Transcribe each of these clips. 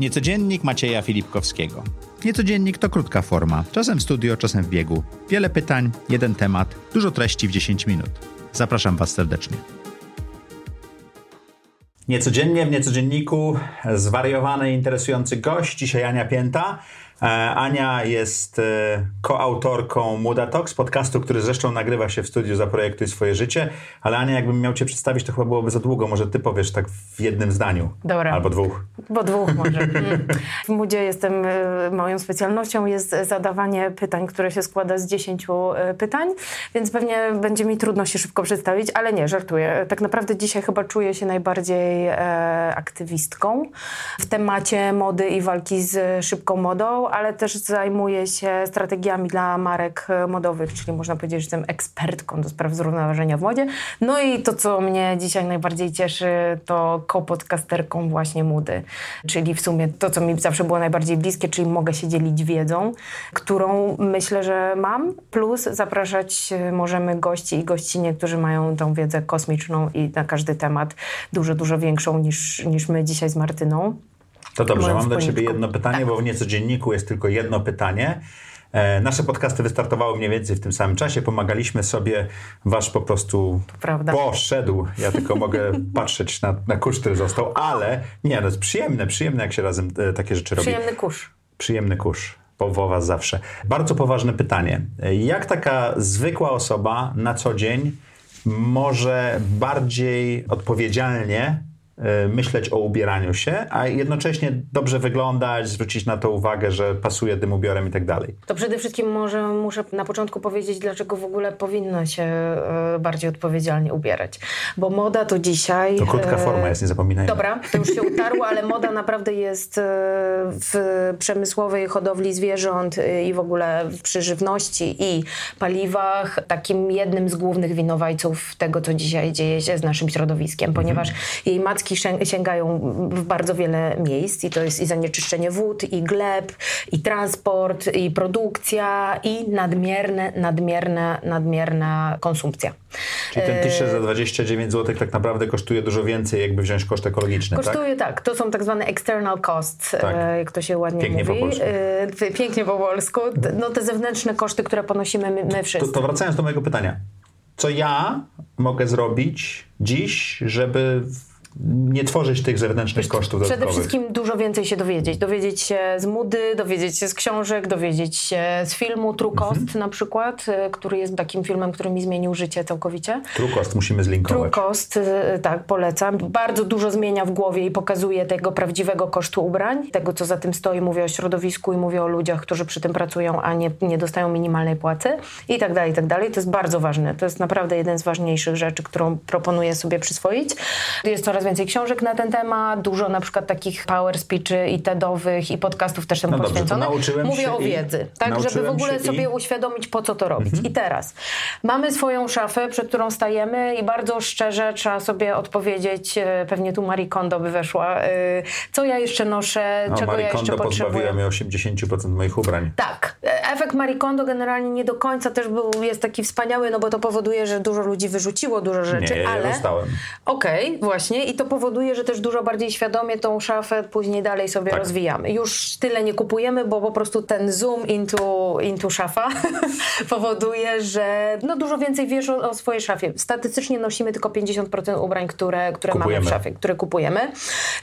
Niecodziennik Macieja Filipkowskiego. Niecodziennik to krótka forma, czasem w studio, czasem w biegu. Wiele pytań, jeden temat, dużo treści w 10 minut. Zapraszam Was serdecznie. Niecodziennie w Niecodzienniku zwariowany, interesujący gość. Dzisiaj Ania Pięta. E, Ania jest e, koautorką Muda Talks, podcastu, który zresztą nagrywa się w studiu Zaprojektuj swoje życie, ale Ania, jakbym miał cię przedstawić, to chyba byłoby za długo. Może ty powiesz tak w jednym zdaniu. Dobra. Albo dwóch. Bo dwóch może. Mm. W Mudzie jestem, e, moją specjalnością jest zadawanie pytań, które się składa z dziesięciu pytań, więc pewnie będzie mi trudno się szybko przedstawić, ale nie, żartuję. Tak naprawdę dzisiaj chyba czuję się najbardziej e, aktywistką w temacie mody i walki z szybką modą, ale też zajmuję się strategiami dla marek modowych, czyli można powiedzieć, że jestem ekspertką do spraw zrównoważenia w modzie. No i to, co mnie dzisiaj najbardziej cieszy, to kopodcasterką właśnie Mudy, czyli w sumie to, co mi zawsze było najbardziej bliskie, czyli mogę się dzielić wiedzą, którą myślę, że mam, plus zapraszać możemy gości i gościnie, którzy mają tą wiedzę kosmiczną i na każdy temat dużo, dużo większą niż, niż my dzisiaj z Martyną. To dobrze, mam do Ciebie jedno pytanie, tak. bo w niecodzienniku jest tylko jedno pytanie. E, nasze podcasty wystartowały mniej więcej w tym samym czasie. Pomagaliśmy sobie, wasz po prostu poszedł. Ja tylko mogę patrzeć na, na kurz, który został, ale nie, no jest przyjemne, przyjemne, jak się razem e, takie rzeczy robi. Przyjemny kurz. Przyjemny kurz. Po was zawsze. Bardzo poważne pytanie. Jak taka zwykła osoba na co dzień może bardziej odpowiedzialnie E, myśleć o ubieraniu się, a jednocześnie dobrze wyglądać, zwrócić na to uwagę, że pasuje tym ubiorem i tak dalej. To przede wszystkim może muszę na początku powiedzieć, dlaczego w ogóle powinno się e, bardziej odpowiedzialnie ubierać. Bo moda to dzisiaj... To krótka e, forma jest, nie zapominajmy. Dobra, to już się utarło, ale moda naprawdę jest w przemysłowej hodowli zwierząt i w ogóle przy żywności i paliwach takim jednym z głównych winowajców tego, co dzisiaj dzieje się z naszym środowiskiem, mhm. ponieważ jej sięgają w bardzo wiele miejsc i to jest i zanieczyszczenie wód, i gleb, i transport, i produkcja, i nadmierne, nadmierne, nadmierna konsumpcja. Czyli ten t-shirt za 29 zł tak naprawdę kosztuje dużo więcej, jakby wziąć koszt ekologiczny, tak? Kosztuje tak? tak. To są tak zwane external costs, tak. E, jak to się ładnie Pięknie mówi. Po polsku. E, pięknie po polsku. No te zewnętrzne koszty, które ponosimy my, my wszyscy. To, to wracając do mojego pytania. Co ja mogę zrobić dziś, żeby nie tworzyć tych zewnętrznych kosztów Przede dodatkowych. wszystkim dużo więcej się dowiedzieć. Dowiedzieć się z Moody, dowiedzieć się z książek, dowiedzieć się z filmu True Cost mhm. na przykład, y, który jest takim filmem, który mi zmienił życie całkowicie. True Cost musimy zlinkować. True Cost, y, tak, polecam. Bardzo dużo zmienia w głowie i pokazuje tego prawdziwego kosztu ubrań, tego co za tym stoi. Mówię o środowisku i mówię o ludziach, którzy przy tym pracują, a nie, nie dostają minimalnej płacy i tak dalej, i tak dalej. To jest bardzo ważne. To jest naprawdę jeden z ważniejszych rzeczy, którą proponuję sobie przyswoić. Jest coraz więcej książek na ten temat, dużo na przykład takich power speechy i TEDowych i podcastów też temu no poświęconych. Mówię o wiedzy, tak, żeby w ogóle sobie i... uświadomić, po co to robić. Mhm. I teraz mamy swoją szafę, przed którą stajemy i bardzo szczerze trzeba sobie odpowiedzieć, e, pewnie tu Marie Kondo by weszła, e, co ja jeszcze noszę, no, czego Marie ja jeszcze Kondo potrzebuję. mnie 80% moich ubrań. Tak. E, efekt Marie Kondo generalnie nie do końca też był, jest taki wspaniały, no bo to powoduje, że dużo ludzi wyrzuciło dużo rzeczy, nie, ja ale... Okej, okay, właśnie i to powoduje, że też dużo bardziej świadomie tą szafę później dalej sobie tak. rozwijamy. Już tyle nie kupujemy, bo po prostu ten zoom into, into szafa powoduje, że no dużo więcej wiesz o, o, swojej szafie. Statystycznie nosimy tylko 50% ubrań, które, które mamy w szafie, które kupujemy.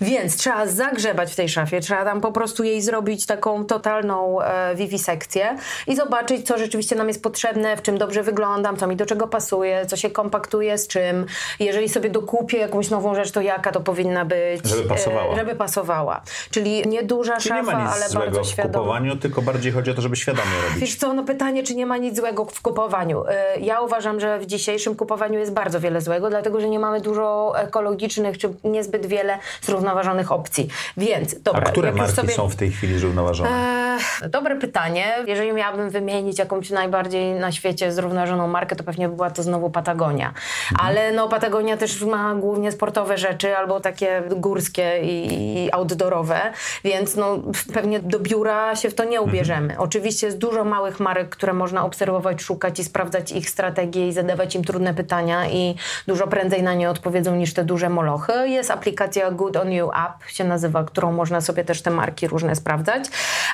Więc trzeba zagrzebać w tej szafie, trzeba tam po prostu jej zrobić taką totalną e, wiwisekcję i zobaczyć, co rzeczywiście nam jest potrzebne, w czym dobrze wyglądam, co mi do czego pasuje, co się kompaktuje z czym. Jeżeli sobie dokupię jakąś nową rzecz, to jaka to powinna być. Żeby pasowała. E, żeby pasowała. Czyli nieduża Czyli szafa, nie ma nic ale złego bardzo świadoma. w kupowaniu, tylko bardziej chodzi o to, żeby świadomie robić. Wiesz co, no pytanie, czy nie ma nic złego w kupowaniu. E, ja uważam, że w dzisiejszym kupowaniu jest bardzo wiele złego, dlatego, że nie mamy dużo ekologicznych, czy niezbyt wiele zrównoważonych opcji. Więc, dobra. A które marki sobie... są w tej chwili zrównoważone? E, dobre pytanie. Jeżeli miałabym wymienić jakąś najbardziej na świecie zrównoważoną markę, to pewnie była to znowu Patagonia. Mhm. Ale no Patagonia też ma głównie sportowe rzeczy albo takie górskie i, i outdoorowe, więc no pewnie do biura się w to nie ubierzemy. Mhm. Oczywiście jest dużo małych marek, które można obserwować, szukać i sprawdzać ich strategie i zadawać im trudne pytania i dużo prędzej na nie odpowiedzą niż te duże molochy. Jest aplikacja Good On You App się nazywa, którą można sobie też te marki różne sprawdzać,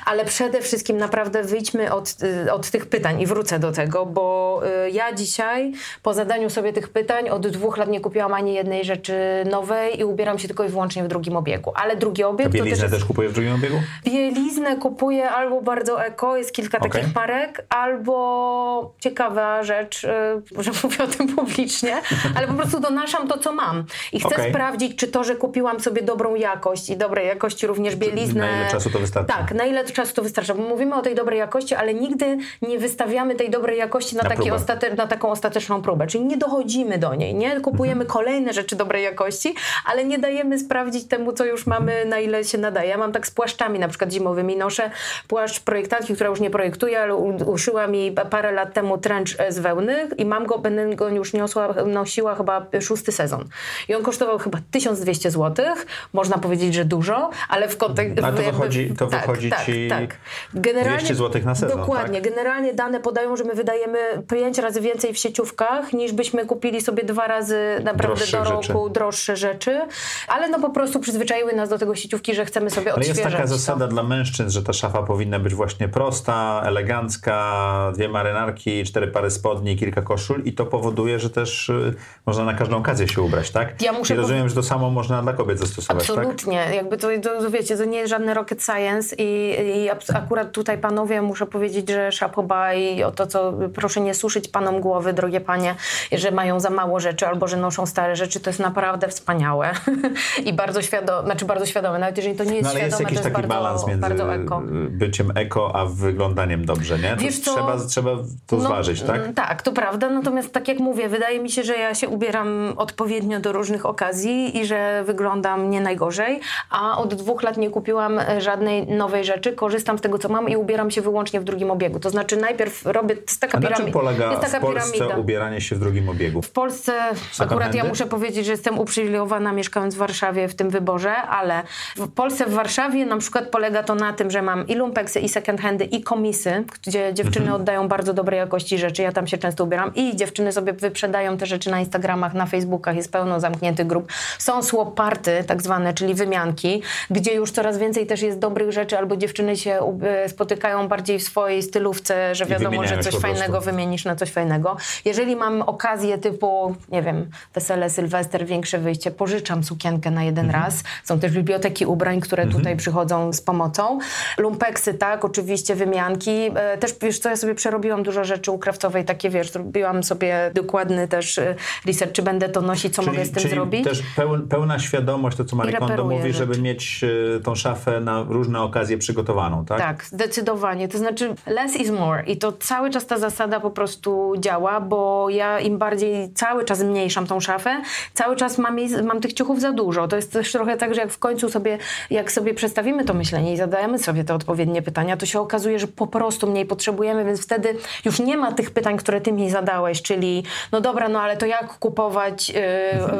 ale przede wszystkim naprawdę wyjdźmy od, y, od tych pytań i wrócę do tego, bo y, ja dzisiaj po zadaniu sobie tych pytań od dwóch lat nie kupiłam ani jednej rzeczy nowej i ubieram się tylko i wyłącznie w drugim obiegu. Ale drugi obieg... A bieliznę też, też kupuję w drugim obiegu? Bieliznę kupuję albo bardzo eko, jest kilka okay. takich marek, albo ciekawa rzecz, y, że mówię o tym publicznie, ale po prostu donaszam to, co mam. I chcę okay. sprawdzić, czy to, że kupiłam sobie dobrą jakość i dobrej jakości również bieliznę... Na ile czasu to wystarczy? Tak, na ile czasu to wystarcza. Bo mówimy o tej dobrej jakości, ale nigdy nie wystawiamy tej dobrej jakości na, na, taki ostate, na taką ostateczną próbę. Czyli nie dochodzimy do niej, nie? Kupujemy mhm. kolejne rzeczy dobrej jakości, ale nie dajemy sprawdzić temu, co już mamy, na ile się nadaje. Ja mam tak z płaszczami na przykład zimowymi. Noszę płaszcz projektantki, która już nie projektuje, ale uszyła mi parę lat temu trench z wełny i mam go, będę go już niosła, nosiła chyba szósty sezon. I on kosztował chyba 1200 zł. Można powiedzieć, że dużo, ale w kontekście... A to wychodzi, to tak, wychodzi tak, ci tak. Generalnie, 200 zł na sezon, Dokładnie. Tak? Generalnie dane podają, że my wydajemy 5 razy więcej w sieciówkach, niż byśmy kupili sobie dwa razy naprawdę do roku rzeczy. droższe rzeczy. Ale no po prostu przyzwyczaiły nas do tego sieciówki, że chcemy sobie ale odświeżać Ale jest taka zasada dla mężczyzn, że ta szafa powinna być właśnie prosta, elegancka, dwie marynarki, cztery pary spodni, kilka koszul i to powoduje, że też y, można na każdą okazję się ubrać, tak? Ja muszę I rozumiem, że to samo można dla kobiet zastosować, tak? Absolutnie. Tak? Jakby to, to, wiecie, to nie jest żadny rocket science i, i akurat tutaj panowie muszę powiedzieć, że szapoba i o to, co proszę nie suszyć panom głowy, drogie panie, że mają za mało rzeczy albo że noszą stare rzeczy, to jest naprawdę wspaniałe i bardzo świadome, znaczy bardzo świadome, nawet jeżeli to nie jest no, ale świadome, jest jakiś taki bardzo, balans między eko. byciem eko, a wyglądaniem dobrze, nie? To Wiesz co? Trzeba, trzeba to no, zważyć, tak? Mm, tak, to prawda, natomiast tak jak mówię, wydaje mi się, że ja się ubieram odpowiednio do różnych okazji i że wyglądam nie najgorzej, a od dwóch lat nie kupiłam żadnej nowej rzeczy, korzystam z tego, co mam i ubieram się wyłącznie w drugim obiegu. To znaczy najpierw robię, to jest taka piramida. Na czym polega jest taka w Polsce piramida. ubieranie się w drugim obiegu? W Polsce akurat ja muszę powiedzieć, że jestem uprzywilejowana mieszkając w Warszawie w tym wyborze, ale w Polsce, w Warszawie na przykład polega to na tym, że mam i lumpeksy, i second handy, i komisy, gdzie dziewczyny mhm. oddają bardzo dobrej jakości rzeczy. Ja tam się często ubieram i dziewczyny sobie wyprzedają te rzeczy na Instagramach, na Facebookach, jest pełno zamkniętych grup. Są swap party, tak zwane, czyli wymianki, gdzie już coraz więcej też jest dobrych rzeczy, albo dziewczyny się spotykają bardziej w swojej stylówce, że wiadomo, że coś fajnego wymienisz na coś fajnego. Jeżeli mam okazję typu, nie wiem, wesele, sylwester, większe wyjście, pożyczam sukienkę na jeden mhm. raz. Są też biblioteki ubrań, które mhm. tutaj przychodzą z pomocą. Lumpeksy, tak, oczywiście wymianki. E, też, wiesz co, ja sobie przerobiłam dużo rzeczy u Krawcowej, takie, wiesz, zrobiłam sobie dokładny też e, research, czy będę to nosić, co czyli, mogę z tym czyli zrobić. też pełna świadomość, to co Marie Kondo mówi, rzeczy. żeby mieć e, tą szafę na różne okazje przygotowaną, tak? Tak, zdecydowanie. To znaczy less is more i to cały czas ta zasada po prostu działa, bo ja im bardziej cały czas zmniejszam tą szafę, cały czas mam, mam tych ciuchów za dużo. To jest też trochę tak, że jak w końcu sobie, jak sobie przestawimy to myślenie i zadajemy sobie te odpowiednie pytania, to się okazuje, że po prostu mniej potrzebujemy, więc wtedy już nie ma tych pytań, które ty mi zadałeś, czyli no dobra, no ale to jak kupować yy,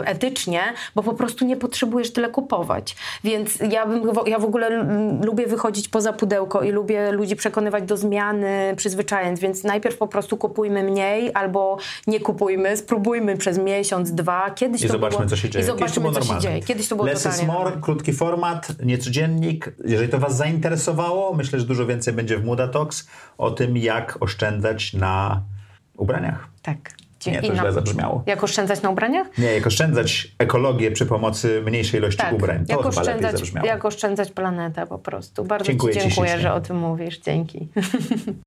etycznie, bo po prostu nie potrzebujesz tyle kupować. Więc ja, bym, ja w ogóle lubię wychodzić poza pudełko i lubię ludzi przekonywać do zmiany przyzwyczajeń, więc najpierw po prostu kupujmy mniej albo nie kupujmy, spróbujmy przez miesiąc, dwa, kiedyś I to zobaczmy, było, co się dzieje. Zobaczymy, co się dzieje. Kiedyś to było Less is more, krótki format, niecodziennik. Jeżeli to Was zainteresowało, myślę, że dużo więcej będzie w Muda Talks o tym, jak oszczędzać na ubraniach. Tak. Nie, to źle zabrzmiało. Jak oszczędzać na ubraniach? Nie, jak oszczędzać ekologię przy pomocy mniejszej ilości tak, ubrań. To jak oszczędzać. Jak oszczędzać planetę po prostu. Bardzo dziękuję Ci dziękuję, że o tym mówisz. Dzięki.